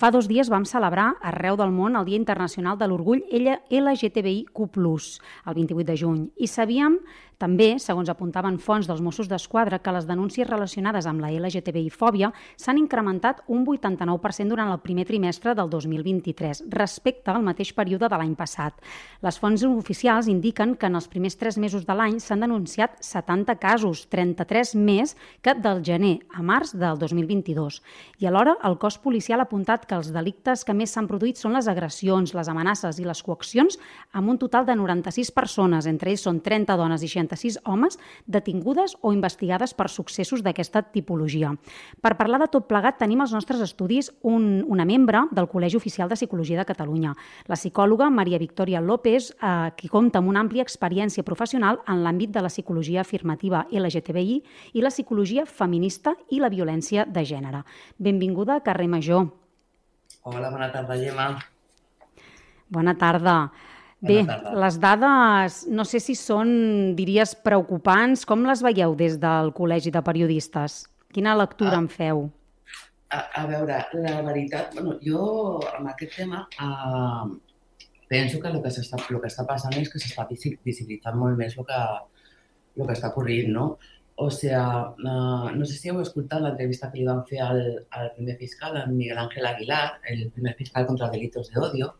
Fa dos dies vam celebrar arreu del món el Dia Internacional de l'Orgull LGTBIQ+, el 28 de juny, i sabíem també, segons apuntaven fonts dels Mossos d'Esquadra, que les denúncies relacionades amb la LGTBI-fòbia s'han incrementat un 89% durant el primer trimestre del 2023, respecte al mateix període de l'any passat. Les fonts oficials indiquen que en els primers tres mesos de l'any s'han denunciat 70 casos, 33 més que del gener a març del 2022. I alhora, el cos policial ha apuntat que els delictes que més s'han produït són les agressions, les amenaces i les coaccions, amb un total de 96 persones, entre ells són 30 dones i 66 homes detingudes o investigades per successos d'aquesta tipologia. Per parlar de tot plegat tenim als nostres estudis un, una membre del Col·legi Oficial de Psicologia de Catalunya, la psicòloga Maria Victòria López, eh, que compta amb una àmplia experiència professional en l'àmbit de la psicologia afirmativa LGTBI i la psicologia feminista i la violència de gènere. Benvinguda a Carrer Major. Hola, bona tarda, Gemma. Bona tarda. Bé, les dades no sé si són, diries, preocupants. Com les veieu des del Col·legi de Periodistes? Quina lectura ah, en feu? A, a veure, la veritat, bueno, jo amb aquest tema uh, penso que el que, està, el que està passant és que s'està visibilitzant molt més el que, el que està ocorrent, no? O sea, uh, no sé si heu escoltat l'entrevista que li van fer al, al primer fiscal, en Miguel Ángel Aguilar, el primer fiscal contra delitos de odio,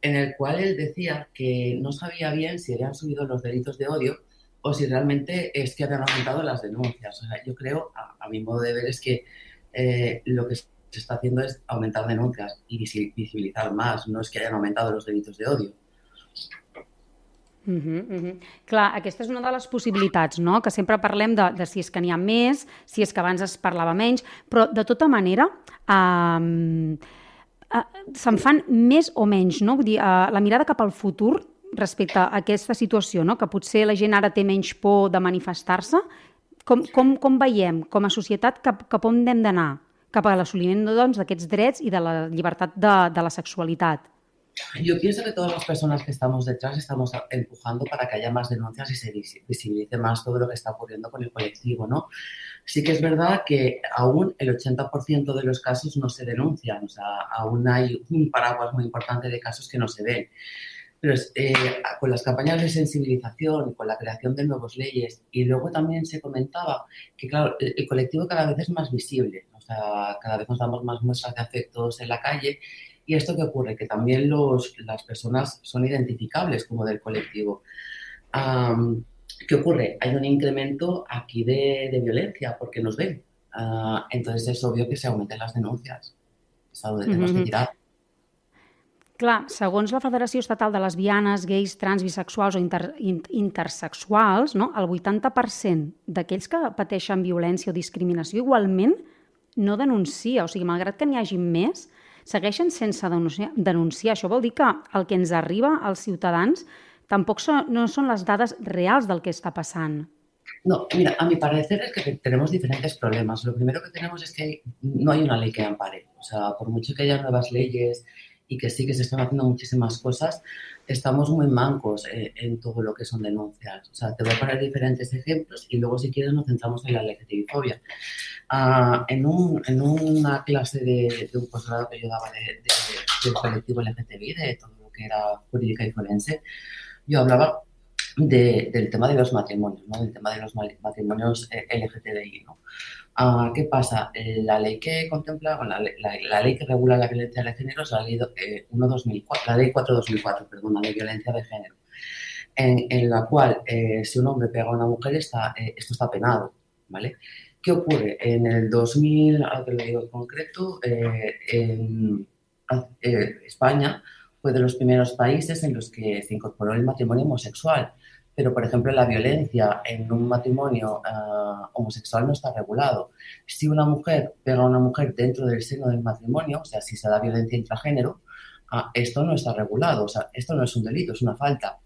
en el cual él decía que no sabía bien si habían subido los delitos de odio o si realmente es que habían aumentado las denuncias. O sea, yo creo, a, mi modo de ver, es que eh, lo que se está haciendo es aumentar denuncias y visibilizar más, no es que hayan aumentado los delitos de odio. Uh -huh, uh -huh. Clar, aquesta és una de les possibilitats, no? que sempre parlem de, de si és que n'hi ha més, si és que abans es parlava menys, però de tota manera... Eh, eh, se'n fan més o menys, no? Vull dir, eh, la mirada cap al futur respecte a aquesta situació, no? que potser la gent ara té menys por de manifestar-se, com, com, com veiem com a societat cap, cap on hem d'anar? Cap a l'assoliment doncs, d'aquests doncs, drets i de la llibertat de, de la sexualitat. Yo pienso que todas las personas que estamos detrás estamos empujando para que haya más denuncias y se visibilice más todo lo que está ocurriendo con el colectivo, ¿no? Sí que es verdad que aún el 80% de los casos no se denuncian, o sea, aún hay un paraguas muy importante de casos que no se ven. Pero eh, con las campañas de sensibilización con la creación de nuevas leyes, y luego también se comentaba que, claro, el, el colectivo cada vez es más visible, o sea, cada vez nos damos más muestras de afectos en la calle ¿Y esto qué ocurre? Que también los, las personas son identificables como del colectivo. ¿Qué ocurre? Hay un incremento aquí de, de violencia porque nos ven. Uh, entonces es obvio que se aumenten les denúncies. És algo que tenemos mm -hmm. que tirar. Clar, segons la Federació Estatal de Lesbianes, Gais, Trans, Bisexuals o inter, Intersexuals, no, el 80% d'aquells que pateixen violència o discriminació igualment no denuncia. O sigui, malgrat que n'hi hagi més, segueixen sense denunciar, denunciar. Això vol dir que el que ens arriba als ciutadans tampoc son, no són les dades reals del que està passant. No, mira, a mi parecer es que tenemos diferentes problemas. Lo primero que tenemos es que no hay una ley que ampare. O sea, por mucho que haya nuevas leyes y que sí que se están haciendo muchísimas cosas, estamos muy mancos eh, en todo lo que son denuncias. O sea, te voy a poner diferentes ejemplos y luego si quieres nos centramos en la LGTBI-fobia. Uh, en, un, en, una clase de, de un posgrado que yo daba de, de, del colectivo LGTBI, de todo lo que era jurídica y forense, yo hablaba de, del tema de los matrimonios, ¿no? del tema de los matrimonios eh, LGTBI. ¿no? Uh, ¿Qué pasa? Eh, la ley que contempla, la, la, la, ley que regula la violencia de género es la ley, eh, 1 2004, la ley 4-2004, perdón, la de violencia de género, en, en la cual eh, si un hombre pega a una mujer, está, eh, esto está penado, ¿vale? ¿Qué ocurre? En el 2000, ahora te lo digo en concreto, eh, en España fue de los primeros países en los que se incorporó el matrimonio homosexual. Pero, por ejemplo, la violencia en un matrimonio uh, homosexual no está regulado. Si una mujer pega a una mujer dentro del seno del matrimonio, o sea, si se da violencia intragénero, uh, esto no está regulado. O sea, esto no es un delito, es una falta.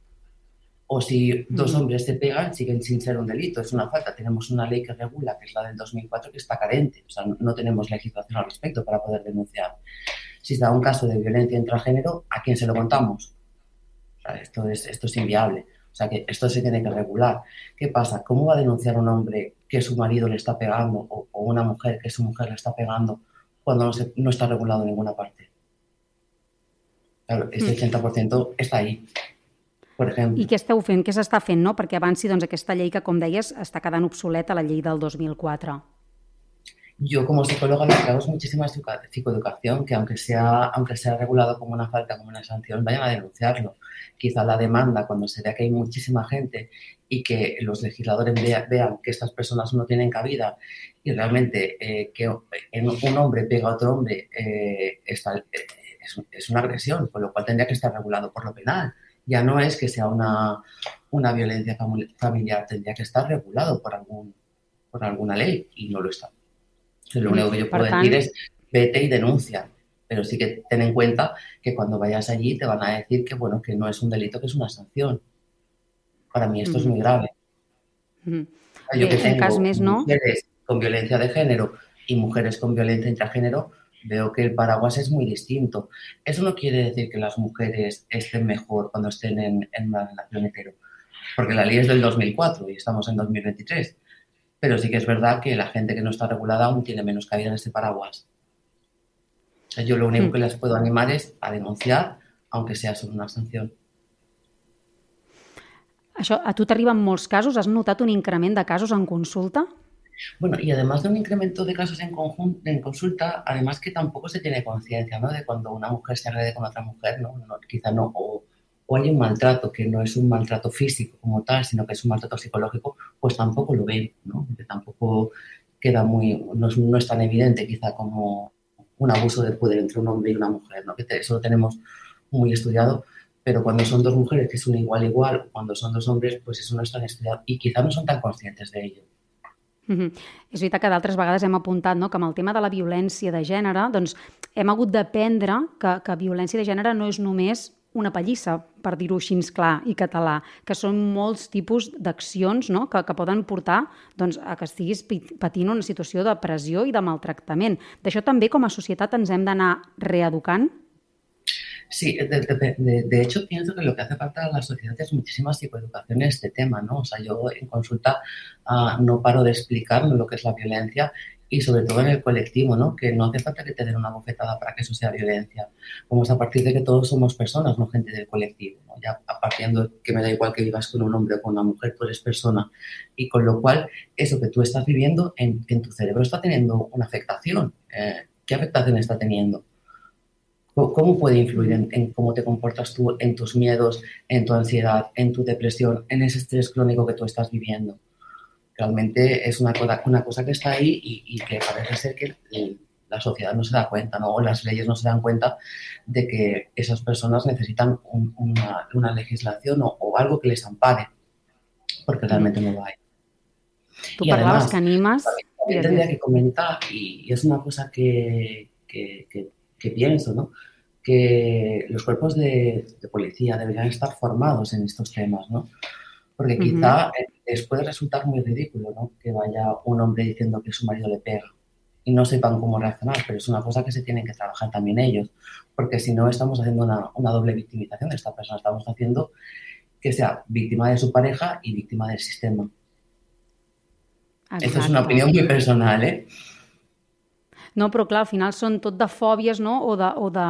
O si dos hombres se pegan, siguen sin ser un delito, es una falta. Tenemos una ley que regula, que es la del 2004, que está carente. O sea, no tenemos legislación al respecto para poder denunciar. Si se da un caso de violencia intragénero, ¿a quién se lo contamos? O sea, esto, es, esto es inviable. O sea, que esto se tiene que regular. ¿Qué pasa? ¿Cómo va a denunciar un hombre que su marido le está pegando o, o una mujer que su mujer le está pegando cuando no, se, no está regulado en ninguna parte? Claro, este 80% mm. està ahí, per exemple. I què esteu fent? Què s'està fent, no? Perquè avanci doncs, aquesta llei que, com deies, està quedant obsoleta, la llei del 2004. Yo como psicóloga lo que hago es muchísima psicoeducación, que aunque sea, aunque sea regulado como una falta, como una sanción, vayan a denunciarlo. Quizá la demanda, cuando se vea que hay muchísima gente y que los legisladores vean que estas personas no tienen cabida y realmente eh, que un hombre pega a otro hombre eh, está, eh, es, una agresión, con lo cual tendría que estar regulado por lo penal. Ya no es que sea una, una violencia familiar, tendría que estar regulado por, algún, por alguna ley y no lo está. Lo único que yo puedo decir es vete y denuncia, pero sí que ten en cuenta que cuando vayas allí te van a decir que bueno que no es un delito, que es una sanción. Para mí esto es muy grave. Yo que tengo mujeres con violencia de género y mujeres con violencia intragénero, veo que el paraguas es muy distinto. Eso no quiere decir que las mujeres estén mejor cuando estén en, en una relación hetero, porque la ley es del 2004 y estamos en 2023 pero sí que es verdad que la gente que no está regulada aún tiene menos cabida en este paraguas. Yo lo único mm. que les puedo animar es a denunciar, aunque sea sobre una sanción. Això, a tu t'arriben molts casos? Has notat un increment de casos en consulta? Bueno, y además de un incremento de casos en, en consulta, además que tampoco se tiene conciencia ¿no? de cuando una mujer se agrede con otra mujer, ¿no? no quizá no, o, hay un maltrato que no es un maltrato físico como tal, sino que es un maltrato psicológico, pues tampoco lo ven, ¿no? Que tampoco queda muy, no es, tan evidente quizá como un abuso de poder entre un hombre y una mujer, ¿no? Que eso lo tenemos muy estudiado, pero cuando son dos mujeres que son igual igual, cuando son dos hombres, pues eso no es tan estudiado y quizá no son tan conscientes de ello. Mm -hmm. És veritat que d'altres vegades hem apuntat no, que amb el tema de la violència de gènere doncs, hem hagut d'aprendre que, que violència de gènere no és només una pallissa, per dir-ho així clar i català, que són molts tipus d'accions no? que, que poden portar doncs, a que estiguis patint una situació de pressió i de maltractament. D'això també com a societat ens hem d'anar reeducant? Sí, de, de, de, de, hecho pienso que lo que hace falta a la sociedad es muchísima psicoeducación en este tema, ¿no? O sea, yo en consulta uh, no paro de explicar lo que es la violencia y sobre todo en el colectivo, ¿no? Que no hace falta que te den una bofetada para que eso sea violencia. Como es a partir de que todos somos personas, no gente del colectivo, ¿no? Ya partiendo que me da igual que vivas con un hombre o con una mujer, tú eres persona. Y con lo cual, eso que tú estás viviendo en, en tu cerebro está teniendo una afectación. Eh, ¿Qué afectación está teniendo? ¿Cómo puede influir en, en, cómo te comportas tú, en tus miedos, en tu ansiedad, en tu depresión, en ese estrés crónico que tú estás viviendo? realmente es una cosa, una cosa que está ahí y, que parece ser que la sociedad no se da cuenta, ¿no? o las leyes no se dan cuenta de que esas personas necesitan una, legislación o, algo que les ampare, porque realmente no lo hay. Tú parlabas que animas. También, tendría que comentar, y, es una cosa que, que, pienso, ¿no? que los cuerpos de, de, policía deberían estar formados en estos temas, ¿no? Porque quizá uh -huh. les puede resultar muy ridículo ¿no? que vaya un hombre diciendo que su marido le pega y no sepan cómo reaccionar, pero es una cosa que se tienen que trabajar también ellos, porque si no estamos haciendo una, una doble victimización de esta persona, estamos haciendo que sea víctima de su pareja y víctima del sistema. Exacte. Esta és una opinió muy personal, eh? No, però clar, al final són tot de fòbies, no? O de, o de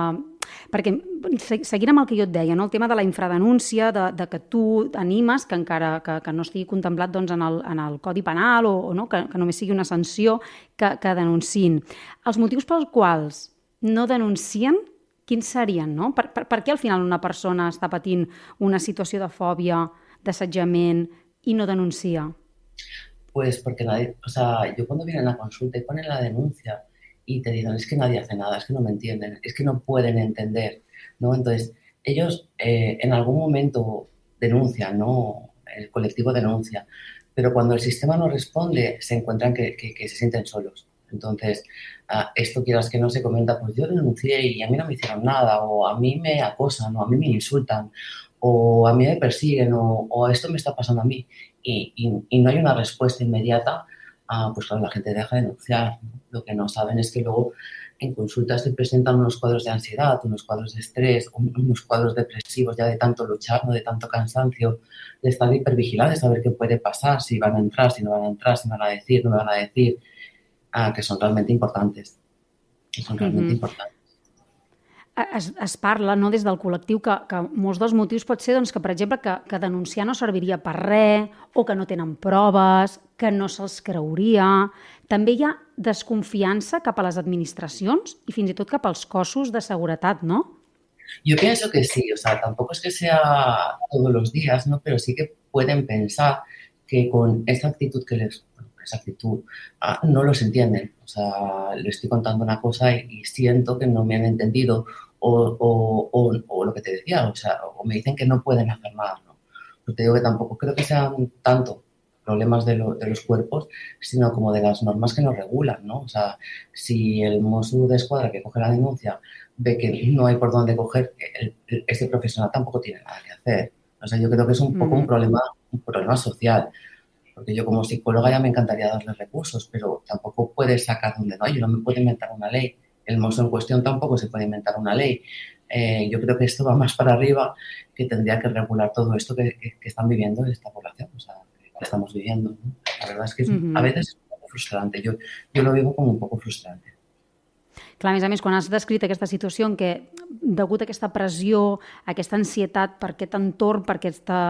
perquè, seguint amb el que jo et deia, no? el tema de la infradenúncia, de, de que tu animes, que encara que, que no estigui contemplat doncs, en, el, en el Codi Penal o, o no? que, que només sigui una sanció, que, que denunciïn. Els motius pels quals no denuncien, quins serien? No? Per, per, per què al final una persona està patint una situació de fòbia, d'assetjament i no denuncia? Pues porque nadie, o sea, yo cuando vienen a consulta y ponen la denuncia, y te dicen, es que nadie hace nada, es que no me entienden, es que no pueden entender, ¿no? Entonces, ellos eh, en algún momento denuncian, ¿no? El colectivo denuncia, pero cuando el sistema no responde, se encuentran que, que, se sienten solos. Entonces, uh, esto quieras que no se comenta, pues yo denuncié y a mí no me hicieron nada, o a mí me acosan, o a mí me insultan, o a mí me persiguen, o, o esto me está pasando a mí, y, y, y no hay una respuesta inmediata, ah, pues claro, la gente deja de denunciar. Lo que no saben es que luego en consultas se presentan unos cuadros de ansiedad, unos cuadros de estrés, unos cuadros depresivos ya de tanto luchar, ¿no? de tanto cansancio, de estar hipervigilados, de saber qué puede pasar, si van a entrar, si no van a entrar, si van a decir, no van a decir, ah, que son realmente importantes. Que son realmente uh -huh. importantes. Es, es parla no, des del col·lectiu que, que molts dels motius pot ser doncs, que, per exemple, que, que denunciar no serviria per res, o que no tenen proves, que no se'ls creuria. També hi ha desconfiança cap a les administracions i fins i tot cap als cossos de seguretat, ¿no? Yo pienso que sí, o sea, tampoco es que sea todos los días, ¿no? Pero sí que pueden pensar que con esta actitud que les, esa actitud, ah, no los entienden. O sea, le estoy contando una cosa y, y siento que no me han entendido o, o, o, o, lo que te decía, o sea, o me dicen que no pueden hacer nada, ¿no? Pero te digo que tampoco creo que sean tanto problemas de, lo, de, los cuerpos, sino como de las normas que nos regulan, ¿no? O sea, si el Mosu de escuadra que coge la denuncia ve que no hay por dónde coger, el, el, este profesional tampoco tiene nada que hacer. O sea, yo creo que es un poco mm. un problema, un problema social. Porque yo como psicóloga ya me encantaría darle recursos, pero tampoco puede sacar donde no hay. Yo no me puedo inventar una ley. El mozo en cuestión tampoco se puede inventar una ley. Eh, yo creo que esto va más para arriba, que tendría que regular todo esto que, que, que están viviendo esta población, o sea, que estamos viviendo. ¿no? La verdad es que es, uh -huh. a veces es un poco frustrante. Yo, yo lo vivo como un poco frustrante. Clar, a més a més, quan has descrit aquesta situació en què, degut a aquesta pressió, a aquesta ansietat per aquest entorn, per aquesta,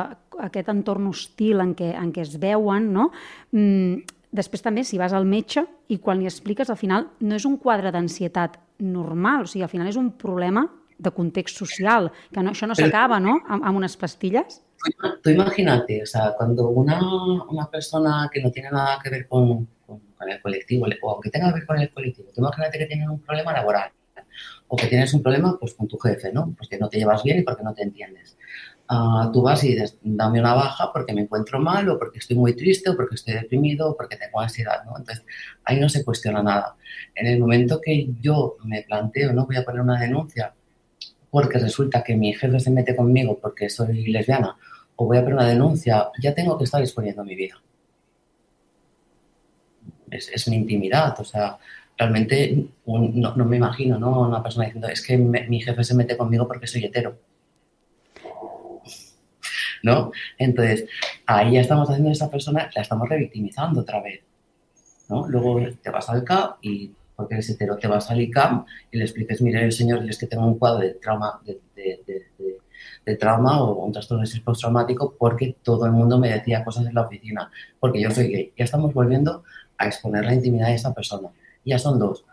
aquest entorn hostil en què, en què es veuen, no? Mm, després també, si vas al metge i quan li expliques, al final no és un quadre d'ansietat normal, o sigui, al final és un problema de context social, que no, això no s'acaba, ¿no?, amb, amb unes pastilles. Tú imagínate, o sea, cuando una, una persona que no tiene nada que ver con, con, el colectivo, o aunque tenga que ver con el colectivo, tú imagínate que tienes un problema laboral o que tienes un problema pues con tu jefe, ¿no? Porque no te llevas bien y porque no te entiendes. Uh, tú vas y dices, dame una baja porque me encuentro mal o porque estoy muy triste o porque estoy deprimido o porque tengo ansiedad, ¿no? Entonces, ahí no se cuestiona nada. En el momento que yo me planteo, no voy a poner una denuncia porque resulta que mi jefe se mete conmigo porque soy lesbiana o voy a poner una denuncia, ya tengo que estar exponiendo mi vida. Es, es mi intimidad, o sea, realmente un, no, no, me imagino, ¿no? Una persona diciendo, es que me, mi jefe se mete conmigo porque soy hetero. ¿No? Entonces, ahí ya estamos haciendo a esa persona, la estamos revictimizando otra vez. ¿no? Luego te vas al CAP y porque eres hetero, te vas al ICAM y le expliques, mire, señor, es que tengo un cuadro de trauma, de, de, de, de trauma o un trastorno de postraumático porque todo el mundo me decía cosas en la oficina, porque yo soy gay. Ya estamos volviendo a exponer la intimidad de esa persona. Ya son dos.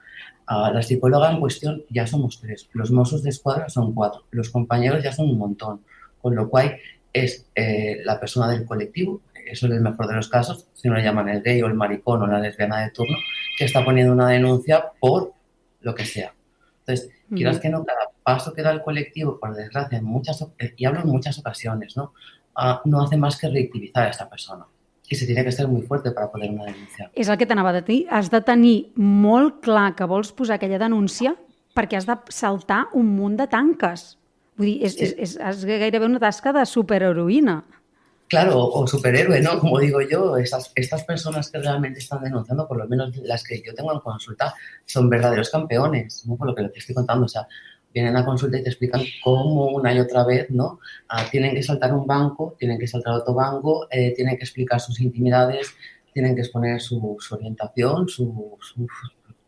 Uh, la psicóloga en cuestión ya somos tres. Los mozos de escuadra son cuatro. Los compañeros ya son un montón. Con lo cual es eh, la persona del colectivo, eso es el mejor de los casos, si no le llaman el gay o el maricón o la lesbiana de turno, que está poniendo una denuncia por lo que sea. Entonces, uh -huh. quieras que no, cada paso que da el colectivo, por desgracia, en muchas, y hablo en muchas ocasiones, ¿no? Uh, no hace más que reactivizar a esta persona. I se tiene que ser muy fuerte para poder una denuncia. És el que t'anava de dir. Has de tenir molt clar que vols posar aquella denúncia perquè has de saltar un munt de tanques. Vull dir, és, sí. és, és, és gairebé una tasca de superheroïna. Claro, o superhéroe, ¿no? Como digo yo, estas, estas personas que realmente están denunciando, por lo menos las que yo tengo en consulta, son verdaderos campeones, ¿no? Por lo que te estoy contando, o sea, vienen a consulta y te explican cómo una y otra vez, ¿no? Ah, tienen que saltar un banco, tienen que saltar otro banco, eh, tienen que explicar sus intimidades, tienen que exponer su, su orientación, su, su,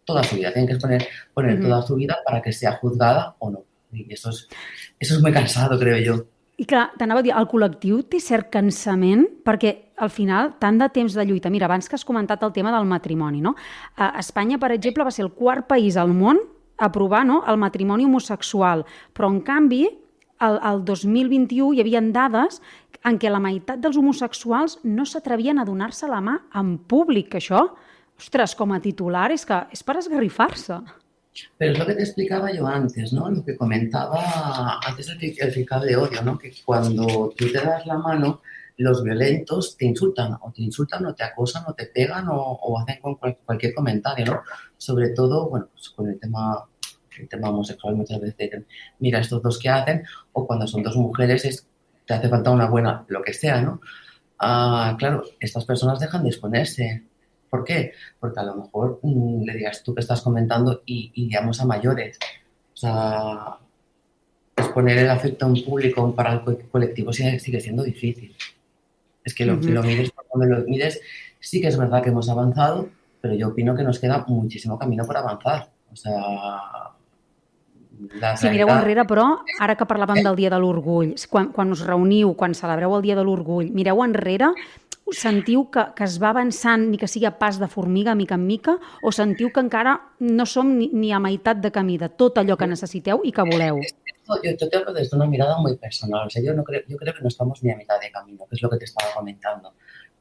toda su vida, tienen que exponer, poner uh -huh. toda su vida para que sea juzgada o no. Y eso es, eso es muy cansado, creo yo. I clar, t'anava a dir, el col·lectiu té cert cansament perquè al final, tant de temps de lluita... Mira, abans que has comentat el tema del matrimoni, no? A Espanya, per exemple, va ser el quart país al món aprovar no, el matrimoni homosexual, però en canvi, el, el 2021 hi havia dades en què la meitat dels homosexuals no s'atrevien a donar-se la mà en públic, que això, ostres, com a titular, és que és per esgarrifar-se. Pero es lo que te explicaba yo antes, ¿no? Lo que comentaba antes el, el fiscal de odio, ¿no? Que cuando tú te das la mano, los violentos te insultan, o te insultan, o te acosan, o te pegan, o, o hacen con cualquier comentario, ¿no? Sobre todo, bueno, pues con el tema, el tema homosexual muchas veces dicen, mira, estos dos que hacen, o cuando son dos mujeres es, te hace falta una buena, lo que sea, ¿no? Ah, claro, estas personas dejan de exponerse, ¿Por qué? Porque a lo mejor mmm, le digas tú que estás comentando y, y digamos a mayores. O sea, exponer el afecto en público para el colectivo sigue, sigue siendo difícil. Es que lo, uh -huh. lo mires por donde lo mires, sí que es verdad que hemos avanzado, pero yo opino que nos queda muchísimo camino por avanzar. O sea, La Si mireu realitat- enrere, però, ara que parlàvem del Dia de l'Orgull, quan, quan us reuniu, quan celebreu el Dia de l'Orgull, mireu enrere, sentiu que, que es va avançant ni que sigui a pas de formiga, mica en mica, o sentiu que encara no som ni, ni a meitat de camí de tot allò que necessiteu i que voleu? Yo, yo te hablo desde una mirada muy personal. O sea, yo, no creo, yo creo que no estamos ni a mitad de camino, que es lo que te estaba comentando.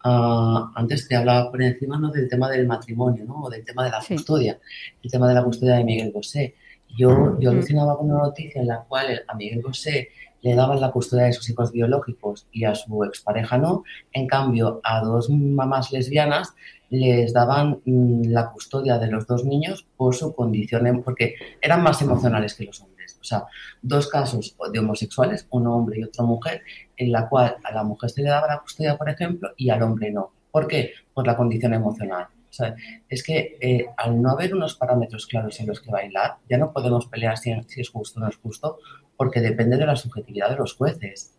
Ah, antes te hablaba por encima ¿no? del tema del matrimonio, ¿no? O del tema de la Sí. custodia, el tema de la custodia de Miguel Bosé. Yo, yo alucinaba con una noticia en la cual a Miguel Bosé le daban la custodia de sus hijos biológicos y a su expareja no. En cambio, a dos mamás lesbianas les daban mm, la custodia de los dos niños por su condición, em- porque eran más emocionales que los hombres. O sea, dos casos de homosexuales, uno hombre y otro mujer, en la cual a la mujer se le daba la custodia, por ejemplo, y al hombre no. ¿Por qué? Por la condición emocional. O sea, es que eh, al no haber unos parámetros claros en los que bailar, ya no podemos pelear si, si es justo o no es justo, porque depende de la subjetividad de los jueces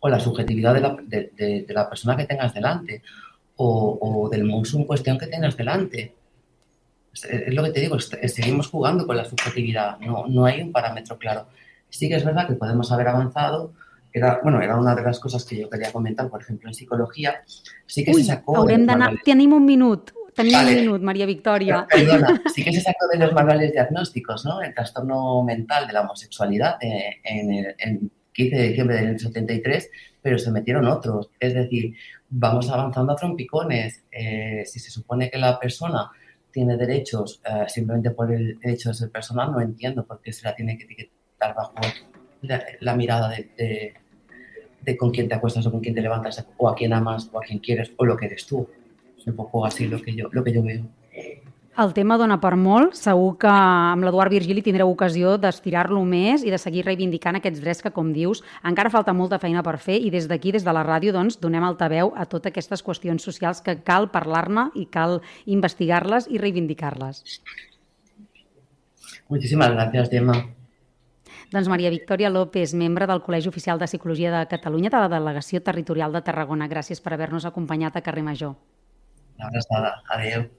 o la subjetividad de la, de- de- de la persona que tengas delante o, o del monstruo en cuestión que tengas delante. Es, es lo que te digo, est- seguimos jugando con la subjetividad, no, no hay un parámetro claro. Sí que es verdad que podemos haber avanzado, era, bueno, era una de las cosas que yo quería comentar, por ejemplo, en psicología, sí que Ui, se sacó... haurem d'anar... Tenim un minut. Tenim Vale. un minut, Maria Victòria. Perdona, sí que se sacó de los manuales diagnósticos, ¿no? El trastorno mental de la homosexualidad eh, en el en 15 de diciembre del 73, pero se metieron otros. Es decir, vamos avanzando a trompicones. Eh, si se supone que la persona tiene derechos eh, simplemente por el hecho de ser persona, no entiendo por qué se la tiene que etiquetar bajo la, la mirada de, de- de con quién te acuestas o con quién te levantas o a quién amas o a quién quieres o lo que eres tú. Es un poco así lo que yo, lo que yo veo. El tema dona per molt. Segur que amb l'Eduard Virgili tindreu ocasió d'estirar-lo més i de seguir reivindicant aquests drets que, com dius, encara falta molta feina per fer i des d'aquí, des de la ràdio, doncs, donem altaveu a totes aquestes qüestions socials que cal parlar-ne i cal investigar-les i reivindicar-les. Muchísimas gracias, Gemma. Doncs Maria Victòria López, membre del Col·legi Oficial de Psicologia de Catalunya de la Delegació Territorial de Tarragona. Gràcies per haver-nos acompanyat a Carrer Major. Una abraçada. Adéu.